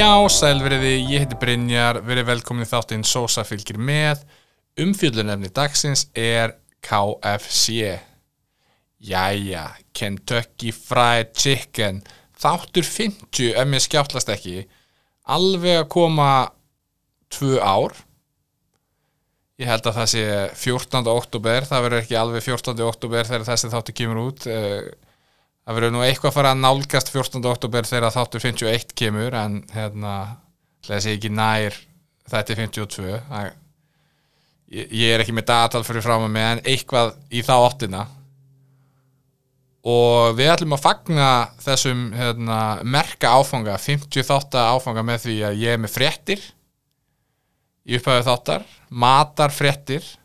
Já, sælveriði, ég heiti Brynjar, verið velkomin í þáttinn Sosa fylgir með. Umfjöldunefni dagsins er KFC. Jæja, Kentucky Fried Chicken, þáttur 50 ef mér skjáttlast ekki, alveg að koma tvö ár. Ég held að það sé 14. oktober, það verður ekki alveg 14. oktober þegar þessi þáttur kemur út. Eh, Það verður nú eitthvað að fara að nálgast 14. oktober þegar þáttur 51 kemur en hérna, hlæði sé ekki nær þetta er 52 það, ég, ég er ekki með datal fyrir frá mig en eitthvað í þá áttina og við ætlum að fagna þessum hérna, merka áfanga 50 þáttar áfanga með því að ég er með fréttir í upphæðu þáttar matar fréttir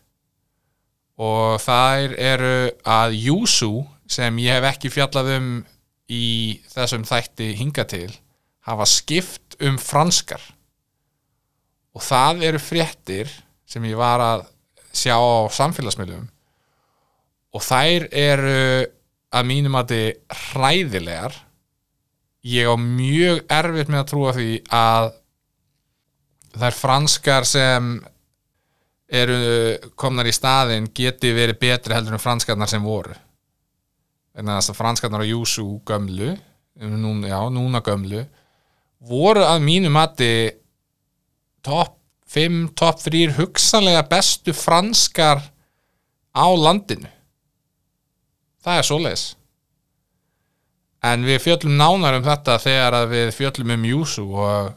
og þær eru að Júsú sem ég hef ekki fjallað um í þessum þætti hinga til hafa skipt um franskar. Og það eru fréttir sem ég var að sjá á samfélagsmiðlum. Og þær eru að mínum að þið hræðilegar. Ég á mjög erfitt með að trúa því að þær franskar sem eru komnar í staðin geti verið betri heldur en franskarnar sem voru en þess að franskarnar á Júsú gömlu núna, já, núna gömlu voru að mínu mati topp 5, topp 3 hugsanlega bestu franskar á landinu. Það er svoleiðis. En við fjöllum nánar um þetta þegar við fjöllum um Júsú og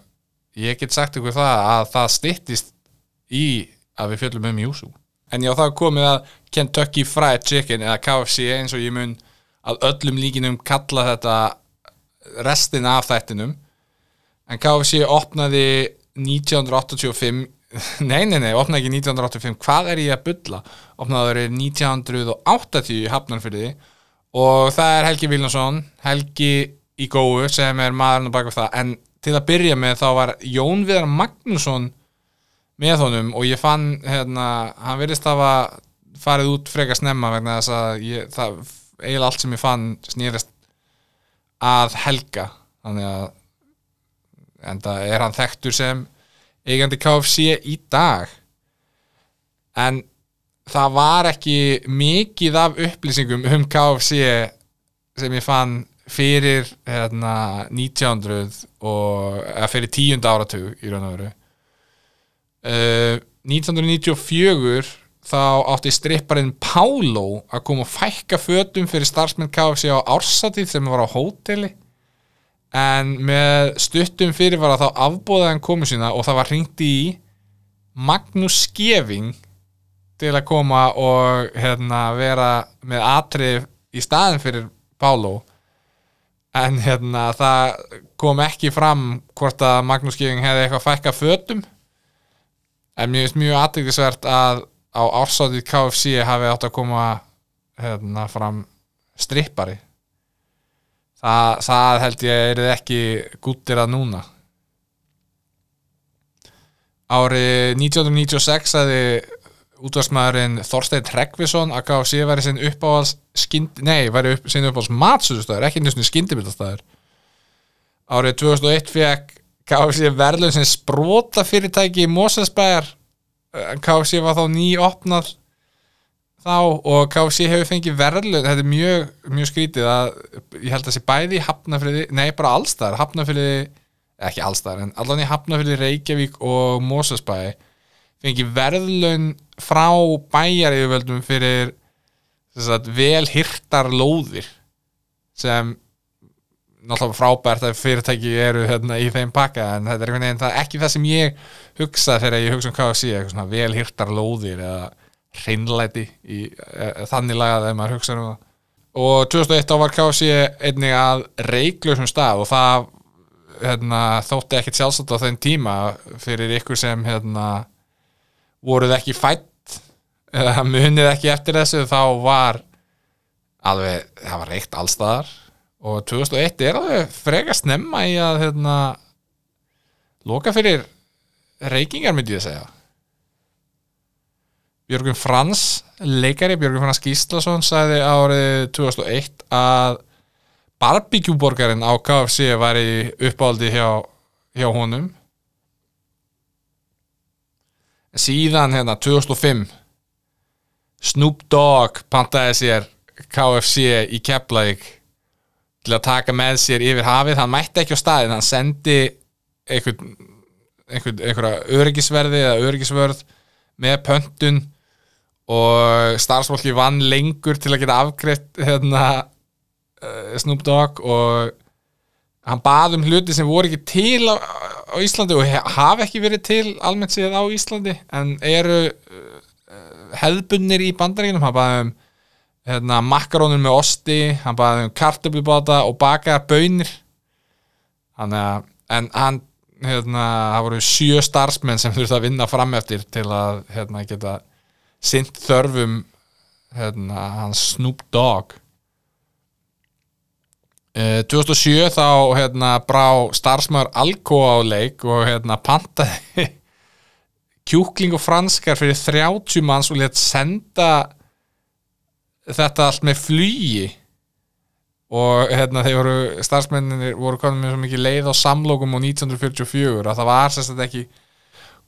ég get sagt ykkur það að það styttist í að við fjöllum um Júsú. En já, það komið að Kentucky Fried Chicken eða KFC eins og ég mun að öllum líkinum kalla þetta restin af þættinum. En KFC opnaði 1985 nei, nei, nei, opnaði ekki 1985 hvað er ég að bylla? opnaði það 1980 í Hafnarfyrði og það er Helgi Vilnarsson Helgi í góðu sem er maðurinn á baka það. En til að byrja með þá var Jón Viðar Magnússon með honum og ég fann hérna, hann verðist að hafa farið út frekar snemma vegna þess að ég, það eiginlega allt sem ég fann snýrist að helga. Þannig að en það er hann þekktur sem eigandi KFC í dag. En það var ekki mikið af upplýsingum um KFC sem ég fann fyrir hérna, 1900 og eða fyrir tíund áratug í raun og veru. Uh, 1994 þá átti stripparinn Pálo að koma og fækka fötum fyrir starfsmenn KFC á ársatíð sem var á hóteli. En með stuttum fyrir var að þá afbóðaði hann komu sína og það var hringt í Magnús Skeving til að koma og hérna, vera með atrið í staðin fyrir Pálo en hérna, það kom ekki fram hvort að Magnús Skeving hefði eitthvað fækka fötum. En mér finnst mjög aðtækisvert að á ársátið KFC hafi átt að koma hérna, fram strippari. Það, það held ég er ekki gúttir að núna. Árið 1996 hefði útvarsmaðurinn Þorstein Tregvisson að KFC væri sinn uppáhals skind, nei, væri upp, sinn uppáhals matsöðustæður, ekki nýstum skindibildastæður árið 2001 fekk KFC verðlun sem sprota fyrirtæki í Moselsbæjar KFC var þá nýopnað þá og KFC hefur fengið verðlun, þetta er mjög, mjög skrítið að ég held að þessi bæði hafnafriði, nei bara allstar hafnafriði, ekki allstar en allan í hafnafriði Reykjavík og Moselsbæi fengið verðlun frá bæjaríðuvöldum fyrir vel hirtar lóðir sem náttúrulega frábært að fyrirtæki eru hérna, í þeim pakka en þetta er einhvern veginn það er ekki það sem ég hugsa þegar ég hugsa um KFC eitthvað svona vel hirtar lóðir eða hreinlæti í e, þannig lagað þegar maður hugsa um það. Og 2001 þá var KFC einnig að reiklusum stað og það hérna, þótti ekkert sjálfsagt á þeim tíma fyrir ykkur sem hérna, voruð ekki fætt eða munið ekki eftir þessu þá var alveg, það var reikt allstaðar og 2001 er alveg freka snemma í að hérna, loka fyrir reykingar myndi ég að segja. Björgun Frans leikari Björgun Frans Gíslason sagði árið 2001 að barbecue borgarinn á KFC væri uppáldi hjá, hjá honum. Síðan hérna 2005 Snoop Dogg pantaði sér KFC í Keflavík til að taka með sér yfir hafið. Hann mætti ekki á staðin, hann sendi einhvern, einhvern, einhverja öryggisverði eða öryggisvörð með pöntun og starfsfólki vann lengur til að geta afgreitt hérna, uh, Snoop Dogg og hann bað um hluti sem voru ekki til á, á Íslandi og hafa ekki verið til almennt séð á Íslandi en eru uh, hefðbunir í bandaríkinum hann baði um hérna, makarónur með osti hann baði um kartöflubáta og bakaðar bönir hann, en hann hérna, það voru sjö starfsmenn sem þurftu að vinna fram eftir til að hérna, geta sint þörfum hérna, hans Snoop Dogg. Uh, 2007 þá hérna, brá starfsmæður Alcoa á leik og hérna, pantaði kjúkling og franskar fyrir 30 manns og létt senda þetta allt með flugi? Og hérna, þeir voru starfsmennir voru komin með svo mikið leið á samlokum á 1944 að það var sérstaklega ekki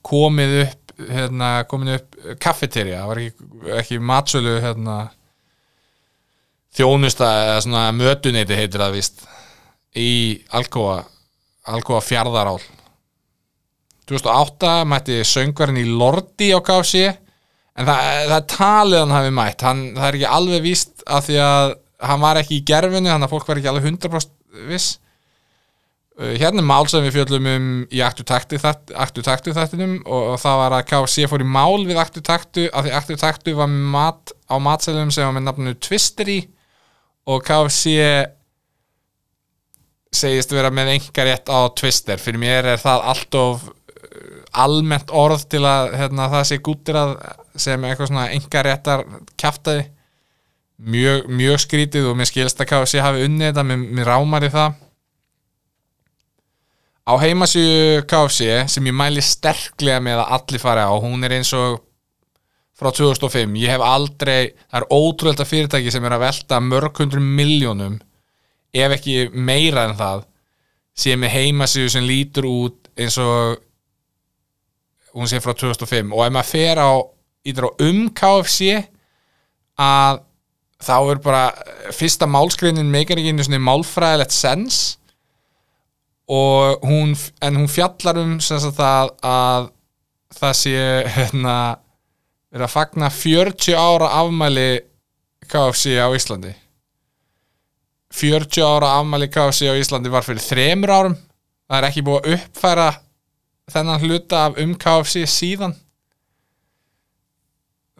komið upp hérna, komið upp kaffeterja, það var ekki, ekki matsölu hérna þjónusta eða svona mötuneyti heitir það víst í Alcoa Alcoa fjarðarál. 2008 mætti söngvarinn í Lordi á KFC en það, það er talið hann hafi mætt. Hann, það er ekki alveg víst af því að hann var ekki í gerfinu þannig að fólk var ekki alveg 100% viss. Uh, hérna er mál sem við fjöllum um í Aktu Taktu þætt- Aktu Taktu þættinum og, og það var að KFC fór í mál við Aktu Taktu af því Aktu Taktu var mat á matselum sem var með nafninu Twister í og KFC segist vera með enga rétt á Twister. Fyrir mér er það allt of uh, almennt orð til að hérna, það sé gúttir að sem eitthvað svona enga réttar kjaftaði. Mjög, mjög skrítið og mér skilst að KFC hafi unnið þetta, mér, mér rámar í það. Á heimasíðu KFC sem ég mæli sterklega með að allir fari á hún er eins og frá 2005 ég hef aldrei, það er ótrúlega fyrirtæki sem er að velta mörg hundru miljónum ef ekki meira en það sem er heimasíðu sem lítur út eins og hún sé frá 2005 og ef maður fer á, ítur á um KFC að þá er bara fyrsta málskreinin meikar ekki einu svona málfræðilegt sens og hún, en hún fjallar um sem sagt það að það sé hérna verið að fagna 40 ára afmæli KFC á Íslandi. 40 ára afmæli KFC á Íslandi var fyrir þremur árum. Það er ekki búið að uppfæra þennan hluta af um KFC síðan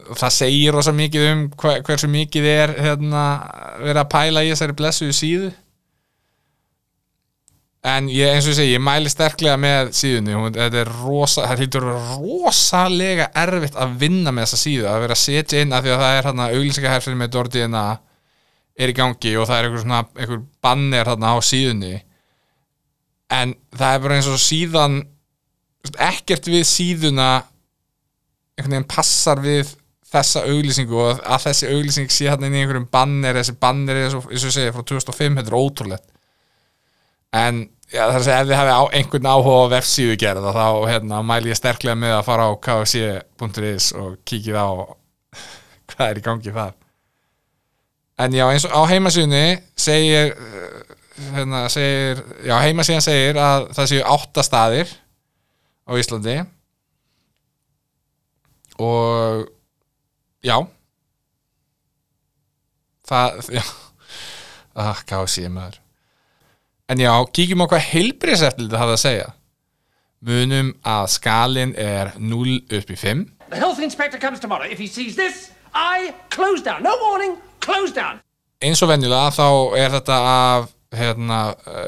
það segir rosa mikið um hver, hversu mikið er hérna, verið að pæla í þessari blessuðu síðu. En ég, eins og ég segi, ég mæli sterklega með síðunni, þetta er rosa það að vera rosalega erfitt að vinna með þessa síðu, að vera að setja inn af því að það er hérna auglýsingaherfinn með Dordiðina er í gangi og það er einhver svona, einhver banner hérna á síðunni. En það er bara eins og síðan ekkert við síðuna einhvern veginn passar við þessa auglýsingu og að þessi auglýsing sé hérna inn í einhverjum banner þessi banner er eins og ég segi frá 2005 þetta er ótrúlegt. En já, það er að segja ef þið á, einhvern áhuga á vefsíðu gerð þá hérna, mæli ég sterklega með að fara á kfc.is og kíkið á hvað er í gangi þar. En já eins og á heimasíðunni segir uh, hérna, segir, já heimasíðan segir að það séu átta staðir á Íslandi. Og já það, já ah, KFC maður En já, kíkjum á hvað heilbriðseftildi hafa að segja. Munum að skalinn er 0 upp í 5. The health inspector comes tomorrow. If he sees this, I close down. No warning, close down. Eins og venjulega þá er þetta af, hérna,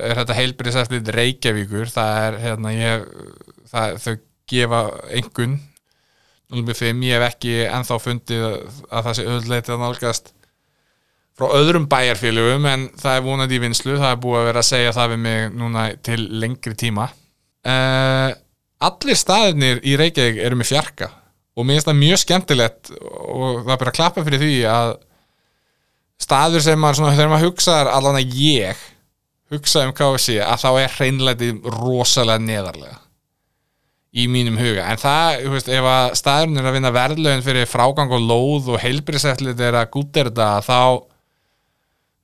er þetta heilbriðseftildi Reykjavíkur. Það er, hérna, ég, það, þau gefa engun 0 upp í 5. Ég hef ekki ennþá fundið að það sé öðleitið að nálgast frá öðrum bæjarfélögum en það er vonandi í vinslu, það er búið að vera að segja það við mig núna til lengri tíma uh, Allir staðirnir í Reykjavík eru með fjarka og mér finnst það mjög skemmtilegt og það er bara að klappa fyrir því að staður sem maður svona, þegar maður hugsaðar allan að ég hugsa um KFC að þá er hreinlæti rosalega neðarlega í mínum huga. En það, þú veist, ef að staðurinn er að vinna verðlaun fyrir frágang og lóð og heilbrísætlit er að gúta þetta þá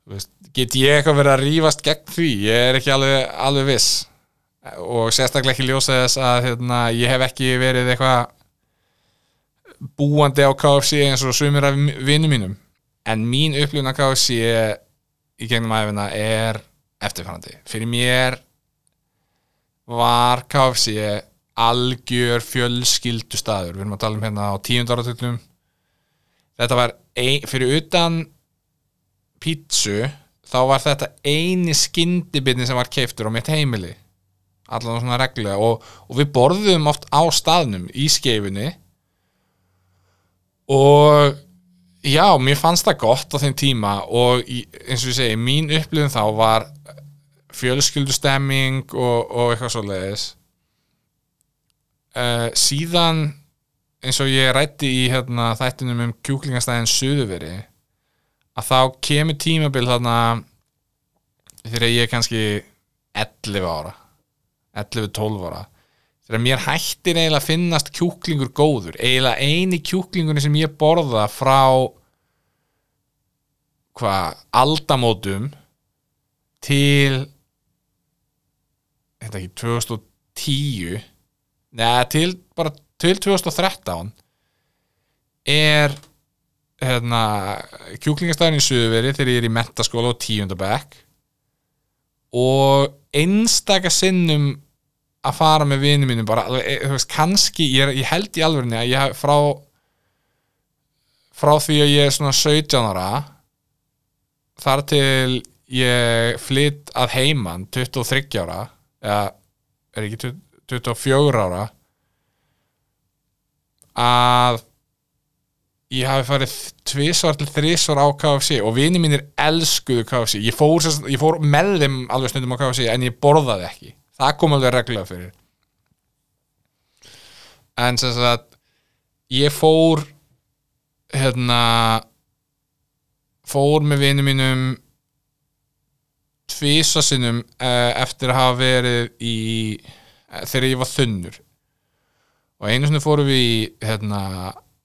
veist, get ég eitthvað verið að rífast gegn því, ég er ekki alveg, alveg viss. Og sérstaklega ekki ljósa þess að hérna, ég hef ekki verið eitthvað búandi á KFC eins og sumir af vinnum mínum. En mín upplifun af KFC í gegnum æfina er eftirfærandi fyrir mér var KFC algjör fjölskyldu staður við erum að tala um hérna á tíund áratöldum þetta var ein, fyrir utan pítsu þá var þetta eini skyndibitni sem var keiftur á mitt heimili. Allan svona reglulega. Og, og við borðum oft á staðnum í skeifunni. Og já, mér fannst það gott á þeim tíma. Og eins og ég segi, mín upplifun þá var fjölskyldustemming og, og eitthvað svo leiðis uh, síðan eins og ég rætti í hérna, þættinum um kjúklingastæðin Suðuveri að þá kemur tímabil þarna þegar ég er kannski 11 ára 11-12 ára þegar mér hættir eiginlega að finnast kjúklingur góður. Eiginlega eini kjúklingunni sem ég borða frá hvað aldamótum til þetta ekki 2010 neða til bara til 2013 er hérna kjúklingastæðin í Suðveri þegar ég er í mentaskóla og tíundabæk og einstaka sinnum að fara með vinið mínum bara, þú veist, kannski ég, ég held í alvörinni að ég frá frá því að ég er svona 17 ára þar til ég flytt að heiman 23 ára eða er ekki 24 ára að ég hafi farið tvisvar til þrísvar á KFC og vini mínir elskuðu KFC ég fór, ég fór með þeim alveg stundum á KFC en ég borðaði ekki. Það kom alveg reglulega fyrir. En sem sagt ég fór hérna fór með vini mínum tvisa sinnum uh, eftir að hafa verið í þegar ég var þunnur. Og einu sinni fórum við í hérna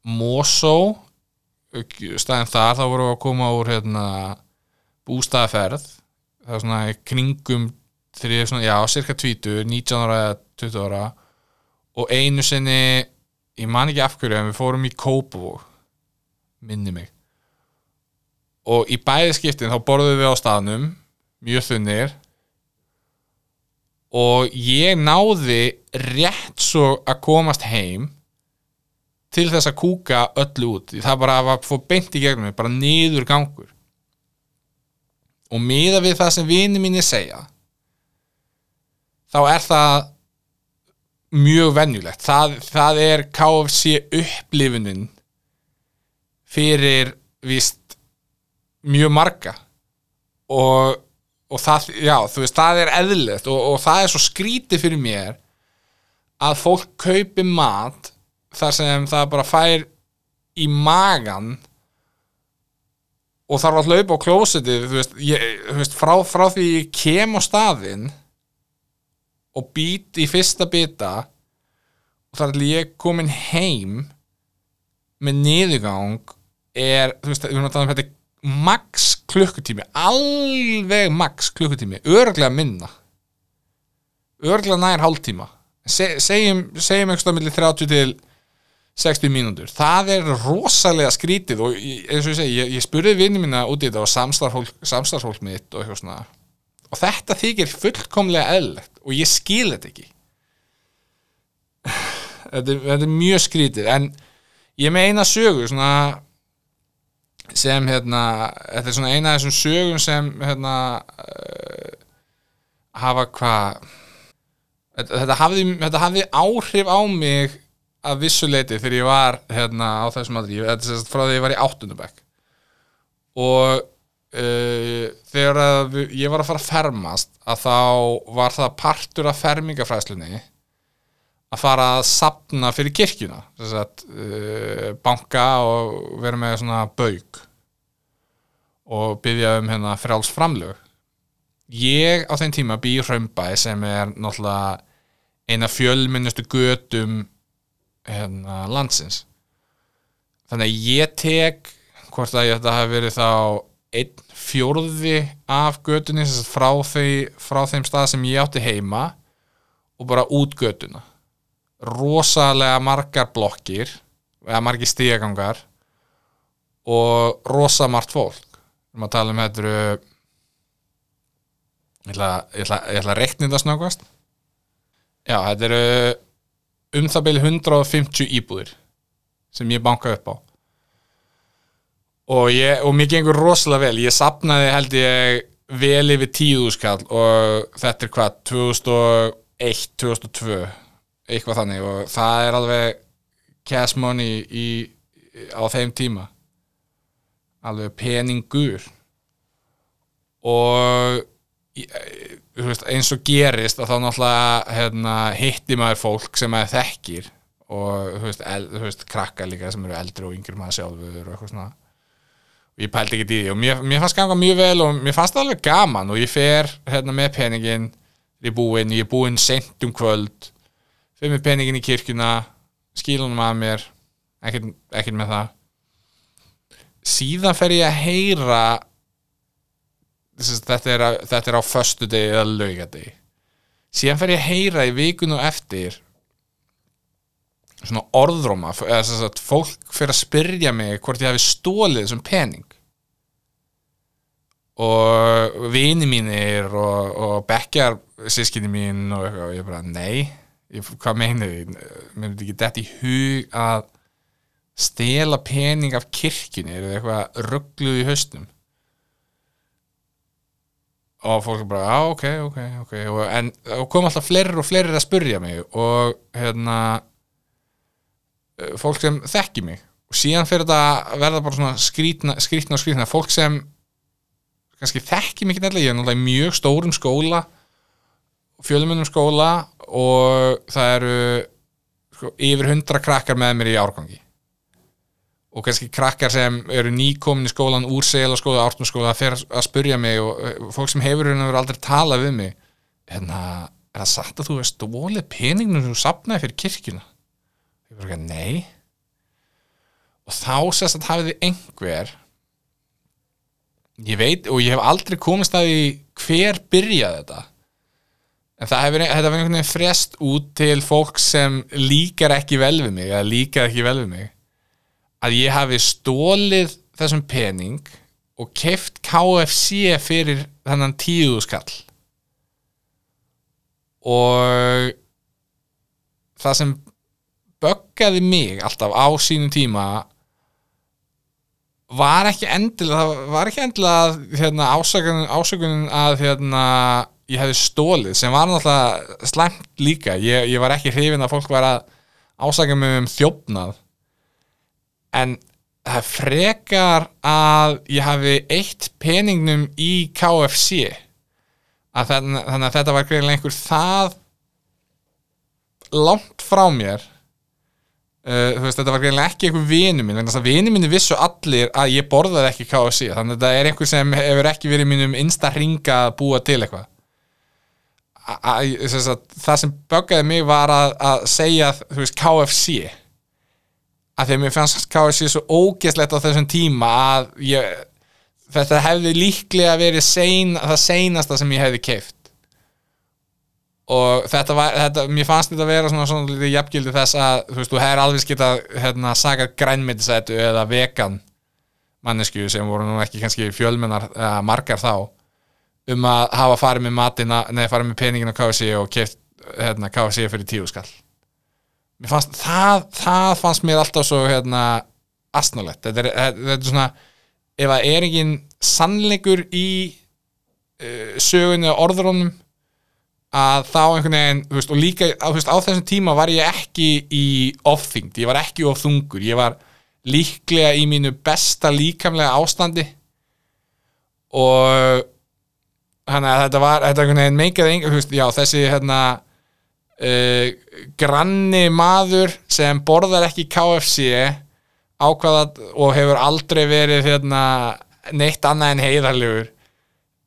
Mosó staðin þar, þá vorum við að koma úr hérna bústaðaferð. Það var svona kringum er svona, já, cirka 20 19 ára eða 20 ára. Og einu sinni ég man ekki af hverju, en við fórum í Kópavóg minni mig. Og í bæði skiptin þá borðum við á staðnum mjög þunnir og ég náði rétt svo að komast heim til þess að kúka öllu út. Það bara var fór beint í gegnum mig, bara niður gangur. Og miða við það sem vini mínir segja þá er það mjög venjulegt. Það, það er KFC upplifunin fyrir víst mjög marga. Og, og það, já, veist, það er eðlilegt og, og það er svo skrítið fyrir mér að fólk kaupi mat þar sem það bara fær í magan og þarf að hlaupa á klósitið þú veist, ég, þú veist frá, frá því ég kem á staðinn og být í fyrsta bita og þar til ég komin heim með niðurgang er, þú veist, við erum að tala um þetta er max klukkutími alveg max klukkutími örglega minna. Örglega nær hálftíma. Se, segjum, segjum einhverstað millir 30 til 60 mínútur. Það er rosalega skrítið og eins og ég segi, ég, ég spurði vinni mína út í þetta og samstarfólk mitt og eitthvað svona. Og þetta þykir fullkomlega eðlilegt og ég skil þetta ekki. Þetta, þetta er mjög skrítið en ég er með eina sögu svona sem hérna þetta er svona eina af þessum sögum sem hérna uh, hafa hvað þetta, þetta, þetta hafði áhrif á mig að vissuleiti þegar ég var hérna á þessum aldri, þetta sagt frá því ég var í áttundabæk og uh, þegar við- ég var að fara að fermast að þá var það partur af fermingafræðslunni að fara að sapna fyrir kirkjuna sagt, uh, banka og vera með svona bauk og byggja um hérna frjáls framlög. Ég á þeim tíma býr Hraunbæ sem er náttúrulega eina fjölmennustu götum hérna, landsins. Þannig að ég tek hvort að þetta hafi verið þá einn fjórði af sagt frá, frá þeim stað sem ég átti heima og bara út götuna rosalega margar blokkir eða margir stígagangar og rosa margt fólk erum að tala um þetta eru ég ætla, ég ætla, ég ætla að reikna þetta snöggvast. Já, þetta eru um það byrja 150 íbúðir sem ég bankaði upp á. Og, ég, og mér gengur rosalega vel. Ég sapnaði held ég vel yfir tíu skall og þetta er hvað 2001, 2002 eitthvað þannig og það er alveg cash money í, á þeim tíma. Alveg peningur og þú veist, eins og gerist að þá náttúrulega hérna, hitti maður fólk sem maður þekkir og þú veist, veist krakka líka sem eru eldri og yngri maður sjálfur og eitthvað svona. Og ég pældi ekki í því og mér, mér fannst ganga mjög vel og mér fannst það alveg gaman og ég fer hérna með peningin er búinn, ég er búinn sent um kvöld fer með peningin í kirkjuna skilunum að mér ekkert, með það. Síðan fer ég að heyra þetta er, að, þetta er á föstudegi eða laugadegi síðan fer ég að heyra í vikun og eftir svona orðróma að fólk fer að spyrja mig hvort ég hafi stólið þessum pening. Og vini mínir og, og bekkjar sískinni mín og, og ég bara nei ég, hvað meinu þið? Mér myndi ekki dett í hug að stela pening af kirkjunni er eitthvað ruggluð í haustum og fólk er bara, já, ok, ok, ok. Og, en og kom alltaf fleiri og fleiri að spurja mig og hérna fólk sem þekki mig. Og síðan fyrir þetta verða bara svona skrítna, skrítna og skrítna fólk sem kannski þekki mig ekki nefnilega, ég er náttúrulega í mjög stórum skóla fjölumennum skóla og það eru sko, yfir hundra krakkar með mér í árgangi. Og kannski krakkar sem eru nýkomin í skólan úr seglaskóla, ártumskóla að fer að spurja mig og eh, fólk sem hefur hérna verið aldrei talað við mig hérna, er það satt að þú veist stólið peningnum sem þú sapnaði fyrir kirkjuna? Ég bara ekki, nei. Og þá sérst að hafið þið einhver ég veit og ég hef aldrei komist að því hver byrjaði þetta en það hefur, þetta hefur einhvern veginn frest út til fólk sem líkar ekki vel við mig eða líkar ekki vel við mig að ég hafi stólið þessum pening og keft KFC fyrir þennan tíu skall og það sem böggaði mig alltaf á sínum tíma var ekki endilega það var ekki endilega hérna, ásökunin að hérna, ég hefði stólið sem var náttúrulega slæmt líka. Ég, ég var ekki hrifin að fólk var að ásaka mig um þjófnað. En það frekar að ég hafi eitt peningnum í KFC að þannig, þannig að þetta var greiðlega einhver það langt frá mér. Uh, veist, þetta var greinlega ekki einhver vinu minn þess að vinu minni vissu allir að ég borðaði ekki KFC, þannig að þetta er einhver sem hefur ekki verið mínum insta ringa að búa til eitthvað A- a- sem sagt, það sem böggaði mig var að, að segja þú veist, KFC að því að mér fannst KFC svo ógeðslegt á þessum tíma að ég, þetta hefði líklega verið sein, það seinasta sem ég hefði keift og þetta var, þetta, mér fannst þetta að vera svona, svona lítið jafngildi þess að þú veist, þú hefur alveg getað hérna, sagað grænmyndisætu eða vegan mannesku sem voru nú ekki kannski fjölmennar margar þá um að hafa farið með matina neða farið með peningin á KFC og keft hérna, KFC fyrir tíu skall. Fannst, það, það fannst mér alltaf svo hérna astnalett, þetta þetta er svona ef það er engin sannleikur í uh, sögunni og orðrónum að þá einhvern veginn, þú veist, og líka þú veist, á þessum tíma var ég ekki í ofþyngd, ég var ekki of þungur ég var líklega í mínu besta líkamlega ástandi. Og þannig að þetta var, þetta einhvern veginn þú veist, já, þessi hérna uh, granni maður sem borðar ekki KFC ákvaða og hefur aldrei verið hérna, neitt annað en heiðarlegur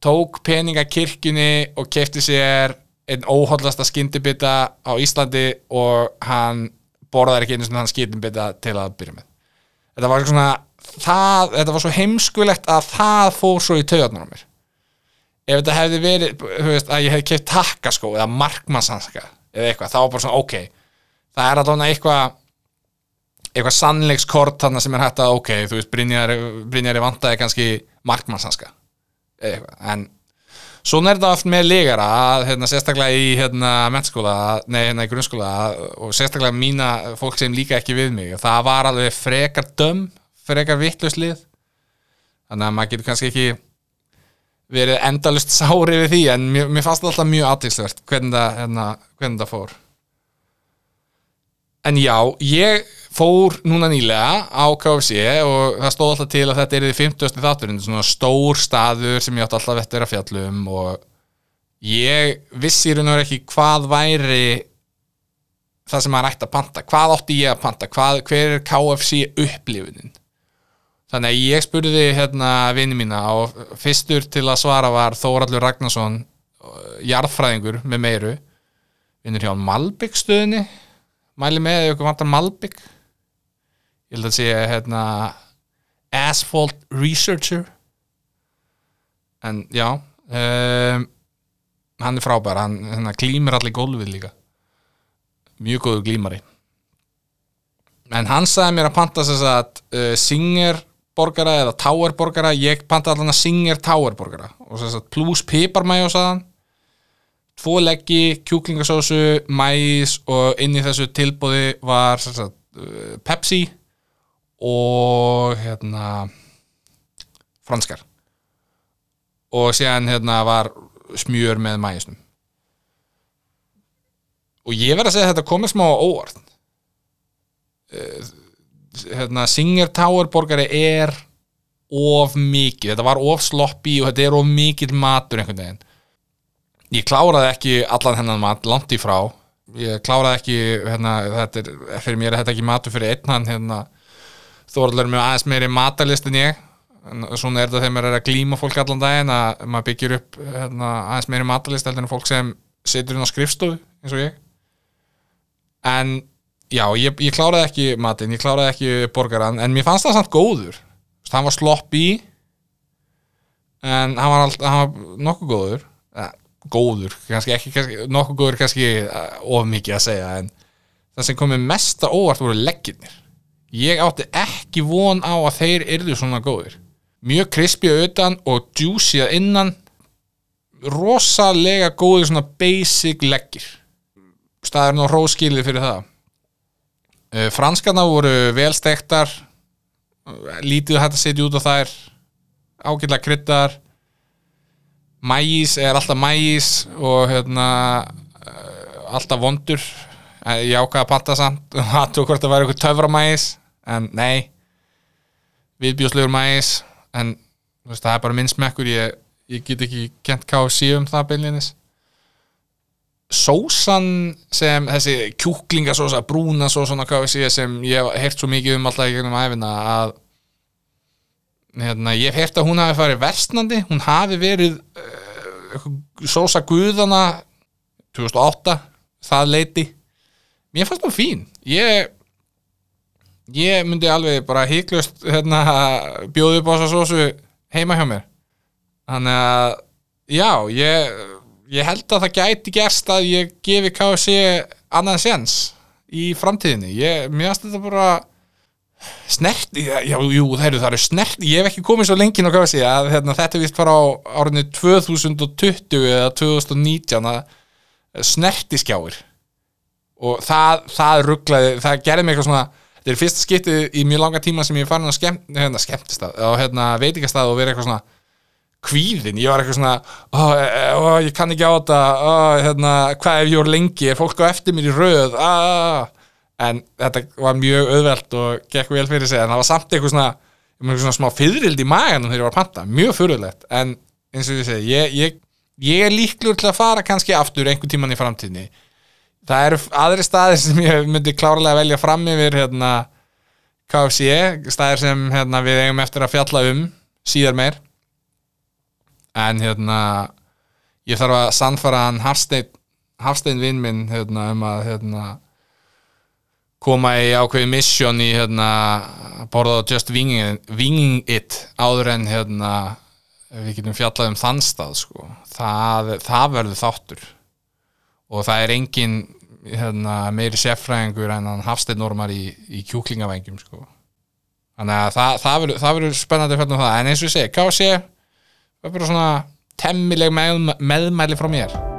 tók peninga kirkjunni og kefti sér einn óhollasta skyndibita á Íslandi og hann borðar ekki einu svona hann skyndibita til að byrja með. Þetta var svona það, þetta var svo heimskulegt að það fór svo í taugarnar á mér ef þetta hefði verið þú veist, að ég hefði keft takkaskó eða markmannshanska eða eitthvað, þá var bara svona ok. Það er alveg eitthvað eitthvað sannleikskort þarna sem er hægt að ok, þú veist, Brynjar, Brynjar vantaði kannski markmannshanska eða eitthvað, en svona er þetta oft með legara að hérna, sérstaklega í hérna, mennskóla, nei, hérna í grunnskóla og sérstaklega mína fólk sem líka ekki við mig. Og það var alveg frekar döm, frekar vittluslið þannig að maður getur kannski ekki verið endalust sári við því en mér, mér fannst alltaf mjög aðtilsvert hvernig hérna, hvernig það fór. En já, ég fór núna nýlega á KFC og það stóð alltaf til að þetta er því 50. þátturinn, svona stór staður sem ég átti alltaf eftir að fjallum og ég vissi í raun og veru ekki hvað væri það sem maður ætti að panta, hvað átti ég að panta? Hvað, hver er KFC upplifunin þannig að ég spurði hérna vini mína og fyrstur til að svara var Þóraldur Ragnarsson jarðfræðingur með meiru. Vinnur hjá Malbygg stöðinni. Mæli með ef ykkur vantar Malbygg ég held að sé hérna Asphalt Researcher. En já um, hann er frábær. Hann, hann glýmir allir gólfið líka. Mjög góður glýmari en hann sagði mér að panta þess að uh, Singer borgara eða Tower borgara ég panta allan að Singer Tower borgara. Og þess að plus piparmæjó sagðan tvo leggi, kjúklingasósu mæs og inn í þessu tilbúði var sagt, uh, Pepsi og hérna franskar. Og síðan hérna var smjör með mæsnum og ég verð að segja að þetta komið smá óvart. Eh, hérna Singer Tower borgari er of mikið, þetta var of sloppy og þetta er of mikið matur einhvern veginn. Ég kláraði ekki allan hennan mat, langt í frá. Ég kláraði ekki hérna, þetta er, fyrir mér er þetta ekki matur fyrir einn hérna, þóraldur með aðeins meiri matalist en ég. En svona er þetta þegar maður er að glíma fólk allan daginn að maður byggir upp hérna, aðeins meiri matalist heldur en fólk sem situr inn á skrifstofu eins og ég. En já, ég, ég kláraði ekki matinn, ég kláraði ekki borgaran en mér fannst það samt góður. Hann var sloppy en hann var, all, hann var nokkuð góður. Eh, góður, kannski ekki kannski, nokkuð góður kannski eh, of mikið að segja en það sem komið mesta óvart voru legginir ég átti ekki von á að þeir yrðu svona góðir. Mjög krispið auðan og að innan. Rosalega góðir svona basic leggir. Staðurinn og hróskilið fyrir það franskarna voru velstektar lítið hægt að setja út á þær ágætlega kryddar. Mægis er alltaf mægis og hérna uh, alltaf vondur. Eh, ég ákvaða að panta samt það tók hvort að vera eitthvað töfra mægis en nei viðbjóðslegur mægis en veist, það er bara minn smekkur ég, ég get ekki kent KFC um það beinlinis sósan sem þessi kjúklingasósa, brúnasósan á KFC sem ég hef heyrt svo mikið um alltaf í gegnum æfina að hérna, ég hef heyrt að hún hafi farið versnandi, hún hafi verið uh, sósa guðana 2008 það leiti mér fannst það fín. Ég ég myndi alveg bara híklust hérna, á þessa sósu heima hjá mér. Þannig að já, ég, ég held að það gæti gerst að ég gefi KFC annan sens í framtíðinni. Ég, mér finnst þetta bara snert, já, jú, það eru, það eru snert ég hef ekki komið svo lengi inn á KFC að hérna, þetta vist bara á árinu 2020 eða 2019 að snertiskjáir. Og það, það rugglaði, það gerði mig eitthvað svona þetta er fyrsta skiptið í mjög langa tíma sem ég er farin að skemmt, hérna, skemmtistað og hérna, veitingastað og verið eitthvað svona kvíðin, ég var eitthvað svona ó, ó, ég kann ekki á þetta. Ó, hérna, hvað ef ég voru lengi, er fólk á eftir mér í röð? Á, en þetta var mjög auðvelt og gekk vel fyrir sig, en það var samt eitthvað svona, eitthvað svona smá fyririldi í maganum þegar ég var að panta, mjög fyrirlegt en eins og ég segi, ég, ég, ég er líklur til að fara kannski aftur einhvern tíman í framtíðinni. Það eru aðri staðir sem ég myndi klárlega velja fram yfir hérna, KFC staðir sem hérna, við eigum eftir að fjalla um síðar meir en hérna ég þarf að sannfara hann Hafstein, Hafstein vinn minn hérna, um að hérna, koma í ákveði mission í hérna, borða á just winging, winging it áður en hérna, við getum fjallað um þann stað sko. það, það verður þáttur og það er engin hérna, meiri seffræðingur en Hafstein Normar í, í kjúklingavengjum sko. þannig að það, það, verður, spennandi hvernig það en eins og ég segi, KC það er bara svona temmileg með, meðmæli frá mér